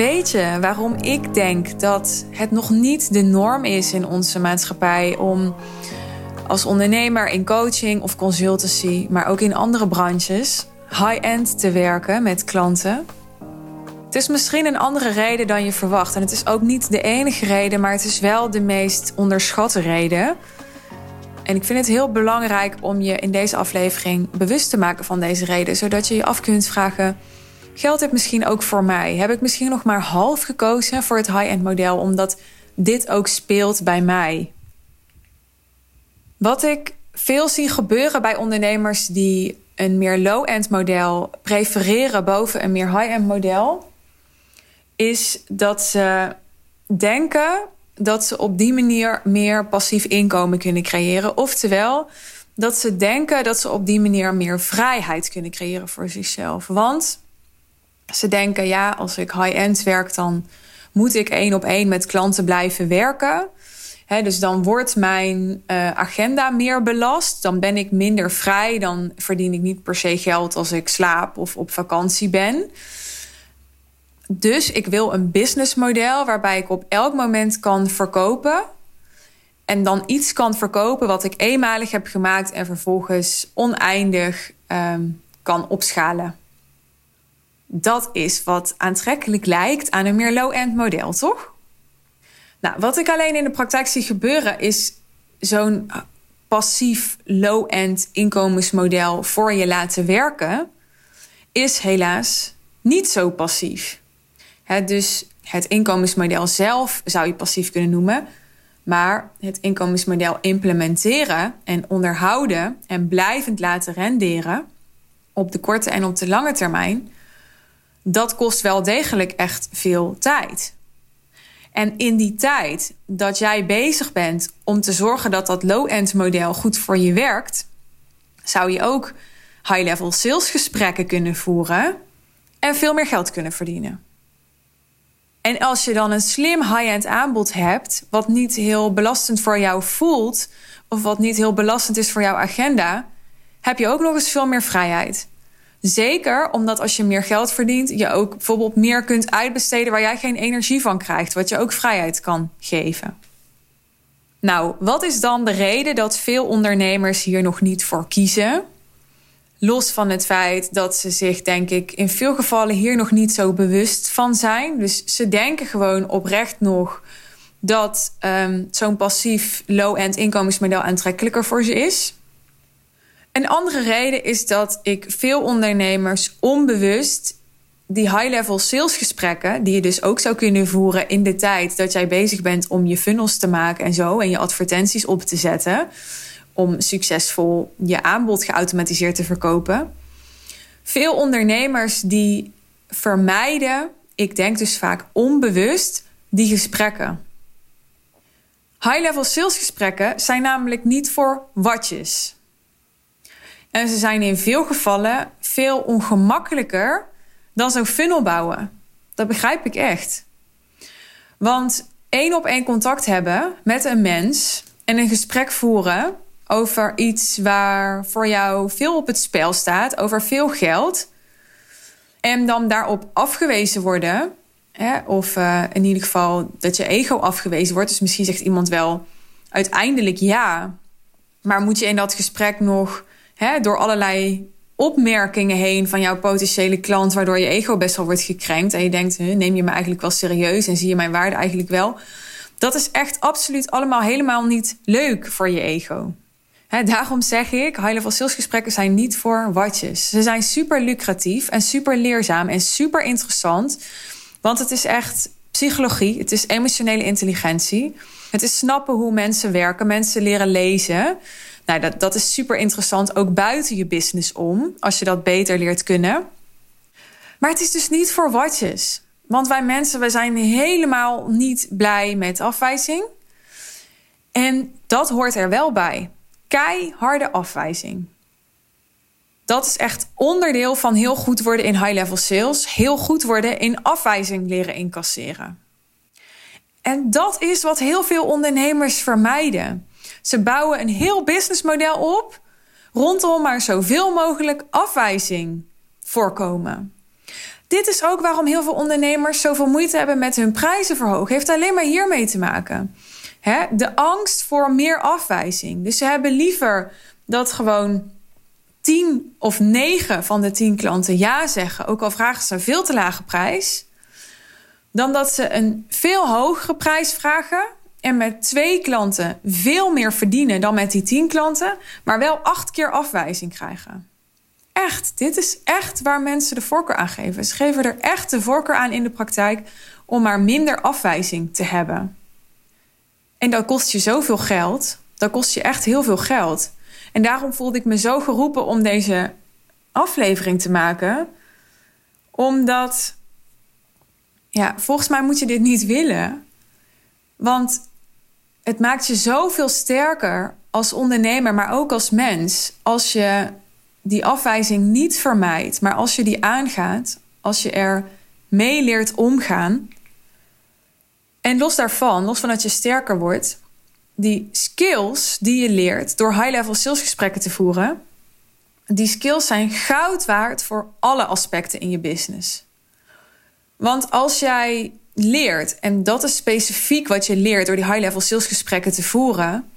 Weet je waarom ik denk dat het nog niet de norm is in onze maatschappij om als ondernemer in coaching of consultancy, maar ook in andere branches, high-end te werken met klanten? Het is misschien een andere reden dan je verwacht. En het is ook niet de enige reden, maar het is wel de meest onderschatte reden. En ik vind het heel belangrijk om je in deze aflevering bewust te maken van deze reden, zodat je je af kunt vragen: geldt dit misschien ook voor mij? Heb ik misschien nog maar half gekozen voor het high-end model omdat dit ook speelt bij mij? Wat ik veel zie gebeuren bij ondernemers die een meer low-end model prefereren boven een meer high-end model, is dat ze denken dat ze op die manier meer passief inkomen kunnen creëren. Oftewel, dat ze denken dat ze op die manier meer vrijheid kunnen creëren voor zichzelf. Want ze denken, ja, als ik high-end werk, dan moet ik één op één met klanten blijven werken. dus dan wordt mijn uh, agenda meer belast. Dan ben ik minder vrij. Dan verdien ik niet per se geld als ik slaap of op vakantie ben. Dus ik wil een businessmodel waarbij ik op elk moment kan verkopen. En dan iets kan verkopen wat ik eenmalig heb gemaakt en vervolgens oneindig um, kan opschalen. Dat is wat aantrekkelijk lijkt aan een meer low-end model, toch? Nou, wat ik alleen in de praktijk zie gebeuren is zo'n passief low-end inkomensmodel voor je laten werken, is helaas niet zo passief dus het inkomensmodel zelf zou je passief kunnen noemen. Maar het inkomensmodel implementeren en onderhouden en blijvend laten renderen op de korte en op de lange termijn, dat kost wel degelijk echt veel tijd. En in die tijd dat jij bezig bent om te zorgen dat dat low-end model goed voor je werkt, zou je ook high-level salesgesprekken kunnen voeren en veel meer geld kunnen verdienen. En als je dan een slim high-end aanbod hebt, wat niet heel belastend voor jou voelt, of wat niet heel belastend is voor jouw agenda, heb je ook nog eens veel meer vrijheid. Zeker omdat als je meer geld verdient, je ook bijvoorbeeld meer kunt uitbesteden waar jij geen energie van krijgt, wat je ook vrijheid kan geven. Nou, wat is dan de reden dat veel ondernemers hier nog niet voor kiezen? Los van het feit dat ze zich, denk ik, in veel gevallen hier nog niet zo bewust van zijn. Dus ze denken gewoon oprecht nog dat um, zo'n passief low-end inkomensmodel aantrekkelijker voor ze is. Een andere reden is dat ik veel ondernemers onbewust die high-level salesgesprekken, die je dus ook zou kunnen voeren in de tijd dat jij bezig bent om je funnels te maken en zo en je advertenties op te zetten om succesvol je aanbod geautomatiseerd te verkopen. Veel ondernemers die vermijden, ik denk dus vaak onbewust, die gesprekken. High-level salesgesprekken zijn namelijk niet voor watjes. En ze zijn in veel gevallen veel ongemakkelijker dan zo'n funnel bouwen. Dat begrijp ik echt. Want één op één contact hebben met een mens en een gesprek voeren over iets waar voor jou veel op het spel staat, over veel geld. En dan daarop afgewezen worden. Hè, of uh, in ieder geval dat je ego afgewezen wordt. Dus misschien zegt iemand wel uiteindelijk ja. Maar moet je in dat gesprek nog hè, door allerlei opmerkingen heen van jouw potentiële klant, waardoor je ego best wel wordt gekrenkt. En je denkt, neem je me eigenlijk wel serieus en zie je mijn waarde eigenlijk wel. Dat is echt absoluut allemaal helemaal niet leuk voor je ego daarom zeg ik, high-level salesgesprekken zijn niet voor watjes. Ze zijn super lucratief en super leerzaam en super interessant. Want het is echt psychologie, het is emotionele intelligentie. Het is snappen hoe mensen werken, mensen leren lezen. Nou, dat, dat is super interessant, ook buiten je business om, als je dat beter leert kunnen. Maar het is dus niet voor watjes. Want wij mensen, we zijn helemaal niet blij met afwijzing. En dat hoort er wel bij keiharde afwijzing. Dat is echt onderdeel van heel goed worden in high-level sales. Heel goed worden in afwijzing leren incasseren. En dat is wat heel veel ondernemers vermijden. Ze bouwen een heel businessmodel op rondom maar zoveel mogelijk afwijzing voorkomen. Dit is ook waarom heel veel ondernemers zoveel moeite hebben met hun prijzen verhogen. Heeft alleen maar hiermee te maken. de angst voor meer afwijzing. Dus ze hebben liever dat gewoon tien of negen van de tien klanten ja zeggen, ook al vragen ze een veel te lage prijs, dan dat ze een veel hogere prijs vragen en met twee klanten veel meer verdienen dan met die tien klanten, maar wel acht keer afwijzing krijgen. Echt, dit is echt waar mensen de voorkeur aan geven. Ze geven er echt de voorkeur aan in de praktijk om maar minder afwijzing te hebben. En dat kost je zoveel geld. Dat kost je echt heel veel geld. En daarom voelde ik me zo geroepen om deze aflevering te maken. Omdat, ja, volgens mij moet je dit niet willen. Want het maakt je zoveel sterker als ondernemer, maar ook als mens. Als je die afwijzing niet vermijdt, maar als je die aangaat, als je er mee leert omgaan. En los daarvan, los van dat je sterker wordt, die skills die je leert door high-level salesgesprekken te voeren, die skills zijn goud waard voor alle aspecten in je business. Want als jij leert, en dat is specifiek wat je leert door die high-level salesgesprekken te voeren,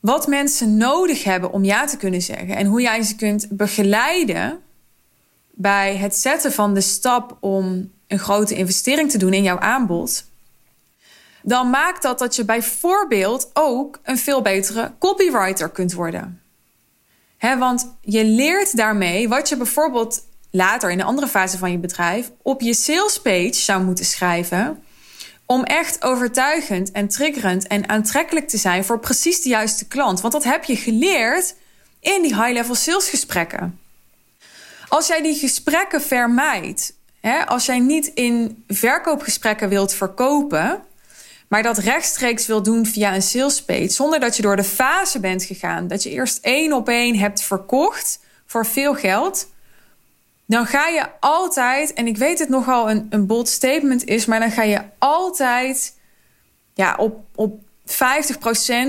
wat mensen nodig hebben om ja te kunnen zeggen en hoe jij ze kunt begeleiden bij het zetten van de stap om een grote investering te doen in jouw aanbod, dan maakt dat dat je bijvoorbeeld ook een veel betere copywriter kunt worden. want je leert daarmee wat je bijvoorbeeld later in een andere fase van je bedrijf op je salespage zou moeten schrijven. Om echt overtuigend en triggerend en aantrekkelijk te zijn voor precies de juiste klant. Want dat heb je geleerd in die high-level salesgesprekken. Als jij die gesprekken vermijdt, hè, als jij niet in verkoopgesprekken wilt verkopen, maar dat rechtstreeks wil doen via een sales page, zonder dat je door de fase bent gegaan, dat je eerst één op één hebt verkocht voor veel geld, dan ga je altijd, en ik weet het nogal een, een bold statement is, maar dan ga je altijd ja, op, op 50%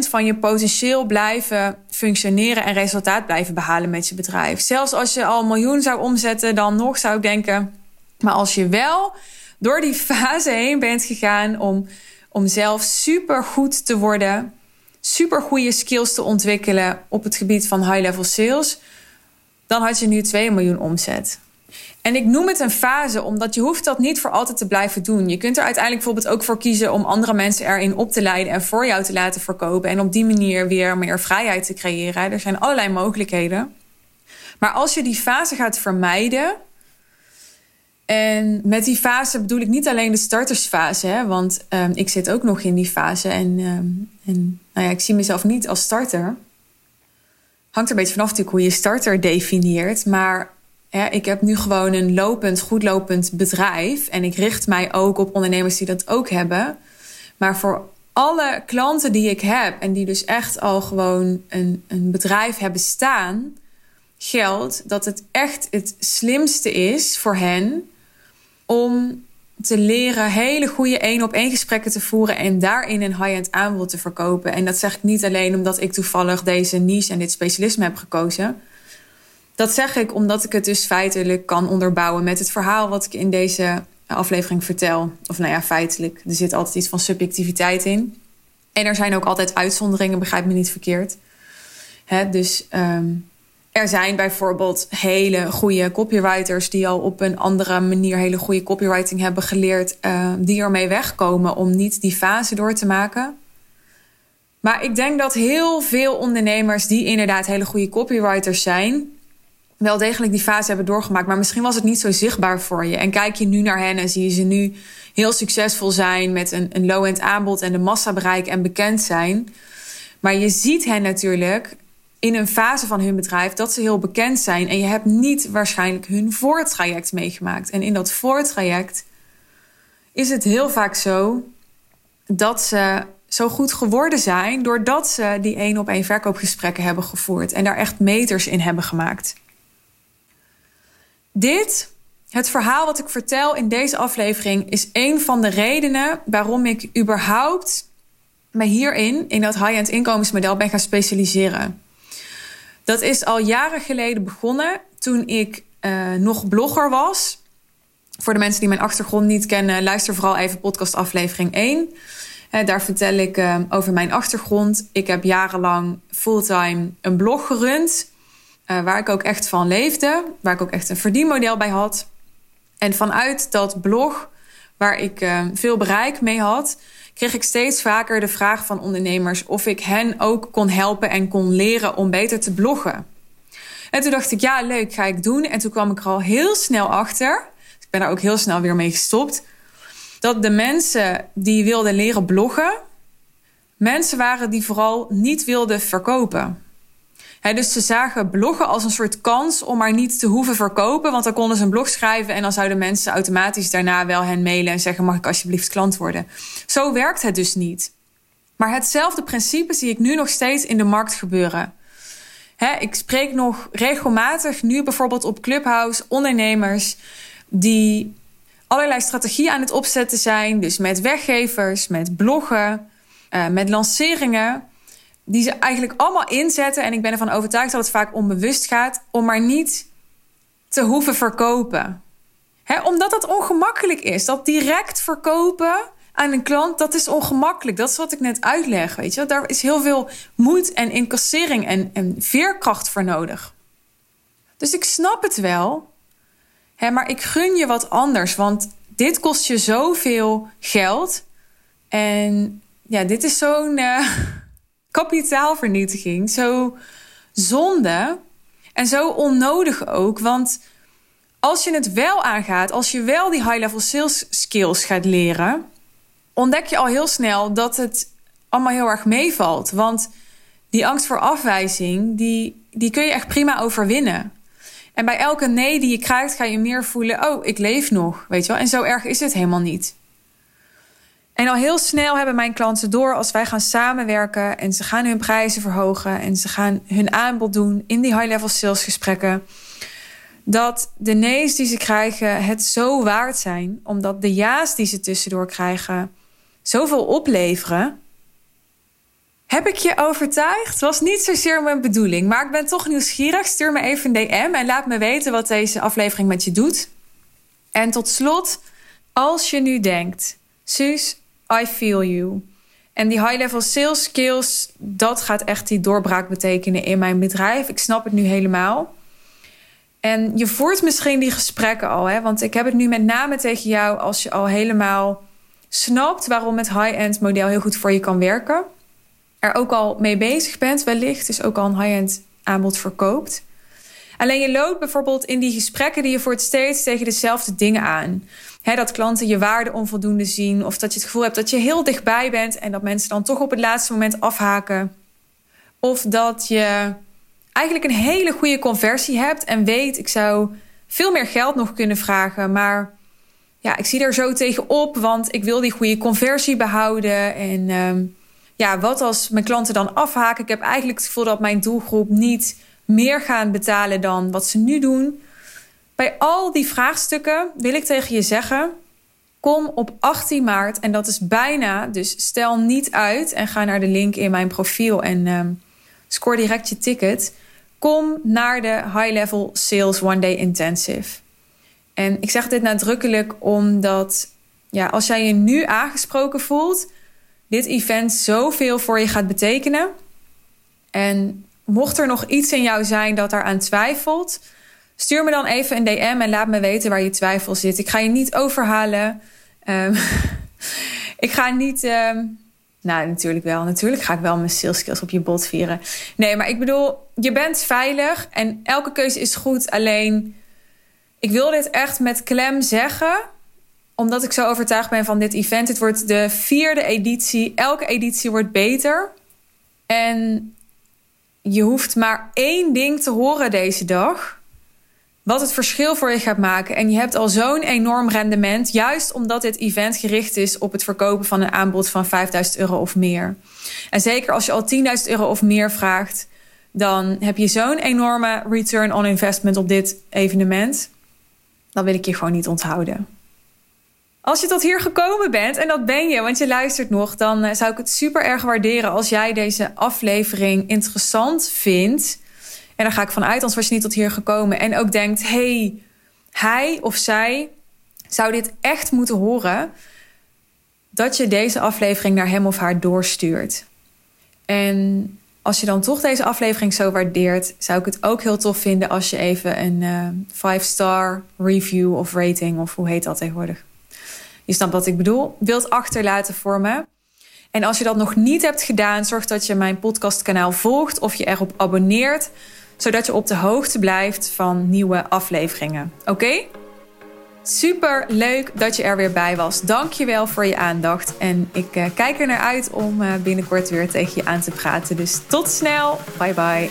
van je potentieel blijven functioneren en resultaat blijven behalen met je bedrijf. Zelfs als je al een miljoen zou omzetten, dan nog zou ik denken. Maar als je wel door die fase heen bent gegaan om om zelf super goed te worden, super goede skills te ontwikkelen op het gebied van high-level sales, dan had je nu 2 miljoen omzet. En ik noem het een fase, omdat je hoeft dat niet voor altijd te blijven doen. Je kunt er uiteindelijk bijvoorbeeld ook voor kiezen om andere mensen erin op te leiden en voor jou te laten verkopen. En op die manier weer meer vrijheid te creëren. Er zijn allerlei mogelijkheden. Maar als je die fase gaat vermijden, en met die fase bedoel ik niet alleen de startersfase, hè, want um, ik zit ook nog in die fase. En, um, en nou ja, ik zie mezelf niet als starter. Hangt er een beetje vanaf natuurlijk hoe je starter definieert. Maar hè, ik heb nu gewoon een lopend, goed lopend bedrijf. En ik richt mij ook op ondernemers die dat ook hebben. Maar voor alle klanten die ik heb en die dus echt al gewoon een, een bedrijf hebben staan, geldt dat het echt het slimste is voor hen om te leren hele goede één op één gesprekken te voeren en daarin een high-end aanbod te verkopen. En dat zeg ik niet alleen omdat ik toevallig deze niche en dit specialisme heb gekozen. Dat zeg ik omdat ik het dus feitelijk kan onderbouwen met het verhaal wat ik in deze aflevering vertel. Of nou ja, feitelijk. Er zit altijd iets van subjectiviteit in. En er zijn ook altijd uitzonderingen, begrijp me niet verkeerd. Hè, dus um, er zijn bijvoorbeeld hele goede copywriters die al op een andere manier hele goede copywriting hebben geleerd, uh, die ermee wegkomen om niet die fase door te maken. Maar ik denk dat heel veel ondernemers die inderdaad hele goede copywriters zijn, wel degelijk die fase hebben doorgemaakt. Maar misschien was het niet zo zichtbaar voor je. En kijk je nu naar hen en zie je ze nu heel succesvol zijn met een, een low-end aanbod en de massa bereiken en bekend zijn. Maar je ziet hen natuurlijk in een fase van hun bedrijf dat ze heel bekend zijn. En je hebt niet waarschijnlijk hun voortraject meegemaakt. En in dat voortraject is het heel vaak zo dat ze zo goed geworden zijn doordat ze die één op één verkoopgesprekken hebben gevoerd en daar echt meters in hebben gemaakt. Dit, het verhaal wat ik vertel in deze aflevering, is een van de redenen waarom ik überhaupt me hierin, in dat high-end inkomensmodel, ben gaan specialiseren. Dat is al jaren geleden begonnen toen ik uh, nog blogger was. Voor de mensen die mijn achtergrond niet kennen, luister vooral even podcast aflevering 1. daar vertel ik uh, over mijn achtergrond. Ik heb jarenlang fulltime een blog gerund. Uh, waar ik ook echt van leefde. Waar ik ook echt een verdienmodel bij had. En vanuit dat blog, waar ik uh, veel bereik mee had, kreeg ik steeds vaker de vraag van ondernemers of ik hen ook kon helpen en kon leren om beter te bloggen. En toen dacht ik, ja, leuk, ga ik doen. En toen kwam ik er al heel snel achter. Dus ik ben er ook heel snel weer mee gestopt. Dat de mensen die wilden leren bloggen, mensen waren die vooral niet wilden verkopen dus ze zagen bloggen als een soort kans om maar niet te hoeven verkopen. Want dan konden ze een blog schrijven en dan zouden mensen automatisch daarna wel hen mailen en zeggen: Mag ik alsjeblieft klant worden? Zo werkt het dus niet. Maar hetzelfde principe zie ik nu nog steeds in de markt gebeuren. ik spreek nog regelmatig nu bijvoorbeeld op Clubhouse ondernemers die allerlei strategieën aan het opzetten zijn. Dus met weggevers, met bloggen, uh, met lanceringen die ze eigenlijk allemaal inzetten. En ik ben ervan overtuigd dat het vaak onbewust gaat om maar niet te hoeven verkopen. omdat het ongemakkelijk is. Dat direct verkopen aan een klant, dat is ongemakkelijk. Dat is wat ik net uitleg. Weet je? Daar is heel veel moed en incassering en, en veerkracht voor nodig. Dus ik snap het wel. maar ik gun je wat anders. Want dit kost je zoveel geld. En ja, dit is zo'n. Uh, kapitaalvernietiging. Zo zonde en zo onnodig ook. Want als je het wel aangaat, als je wel die high-level sales skills gaat leren, ontdek je al heel snel dat het allemaal heel erg meevalt. Want die angst voor afwijzing, die, die kun je echt prima overwinnen. En bij elke nee die je krijgt, ga je meer voelen: oh, ik leef nog. Weet je wel? En zo erg is het helemaal niet. En al heel snel hebben mijn klanten door als wij gaan samenwerken en ze gaan hun prijzen verhogen en ze gaan hun aanbod doen in die high-level sales gesprekken. Dat de nee's die ze krijgen het zo waard zijn, omdat de ja's die ze tussendoor krijgen zoveel opleveren. Heb ik je overtuigd? Was niet zozeer mijn bedoeling, maar ik ben toch nieuwsgierig. Stuur me even een DM en laat me weten wat deze aflevering met je doet. En tot slot, als je nu denkt, Suus, I feel you. En die high-level sales skills, dat gaat echt die doorbraak betekenen in mijn bedrijf. Ik snap het nu helemaal. En je voert misschien die gesprekken al, hè? want ik heb het nu met name tegen jou als je al helemaal snapt waarom het high-end model heel goed voor je kan werken. Er ook al mee bezig bent, wellicht, dus ook al een high-end aanbod verkoopt. Alleen je loopt bijvoorbeeld in die gesprekken die je voert steeds tegen dezelfde dingen aan dat klanten je waarde onvoldoende zien. Of dat je het gevoel hebt dat je heel dichtbij bent en dat mensen dan toch op het laatste moment afhaken. Of dat je eigenlijk een hele goede conversie hebt en weet, ik zou veel meer geld nog kunnen vragen. Maar ja, ik zie er zo tegen op, want ik wil die goede conversie behouden. En ehm, ja, wat als mijn klanten dan afhaken? Ik heb eigenlijk het gevoel dat mijn doelgroep niet meer gaan betalen dan wat ze nu doen. Bij al die vraagstukken wil ik tegen je zeggen: kom op 18 maart en dat is bijna, dus stel niet uit en ga naar de link in mijn profiel en uh, score direct je ticket. Kom naar de High Level Sales One Day Intensive. En ik zeg dit nadrukkelijk omdat ja, als jij je nu aangesproken voelt, dit event zoveel voor je gaat betekenen. En mocht er nog iets in jou zijn dat daaraan twijfelt, Stuur me dan even een DM en laat me weten waar je twijfel zit. Ik ga je niet overhalen. Um, ik ga niet. Um, nou, natuurlijk wel. Natuurlijk ga ik wel mijn sales skills op je bot vieren. Nee, maar ik bedoel, je bent veilig en elke keuze is goed. Alleen, ik wil dit echt met klem zeggen omdat ik zo overtuigd ben van dit event. Het wordt de vierde editie. Elke editie wordt beter. En je hoeft maar één ding te horen deze dag wat het verschil voor je gaat maken. En je hebt al zo'n enorm rendement, juist omdat dit event gericht is op het verkopen van een aanbod van 5000 euro of meer. En zeker als je al 10.000 euro of meer vraagt, dan heb je zo'n enorme return on investment op dit evenement. Dan wil ik je gewoon niet onthouden. Als je tot hier gekomen bent, en dat ben je, want je luistert nog, dan eh, zou ik het super erg waarderen als jij deze aflevering interessant vindt. En daar ga ik vanuit, anders was je niet tot hier gekomen. En ook denkt, hey, hij of zij zou dit echt moeten horen dat je deze aflevering naar hem of haar doorstuurt. En als je dan toch deze aflevering zo waardeert, zou ik het ook heel tof vinden als je even een 5-star eh, review of rating, of hoe heet dat tegenwoordig? Je snapt wat ik bedoel, wilt achterlaten voor me. En als je dat nog niet hebt gedaan, zorg dat je mijn podcastkanaal volgt of je erop abonneert, zodat je op de hoogte blijft van nieuwe afleveringen. Oké? Super leuk dat je er weer bij was. Dank je wel voor je aandacht. En ik uh, kijk er naar uit om uh, binnenkort weer tegen je aan te praten. Dus tot snel. Bye bye.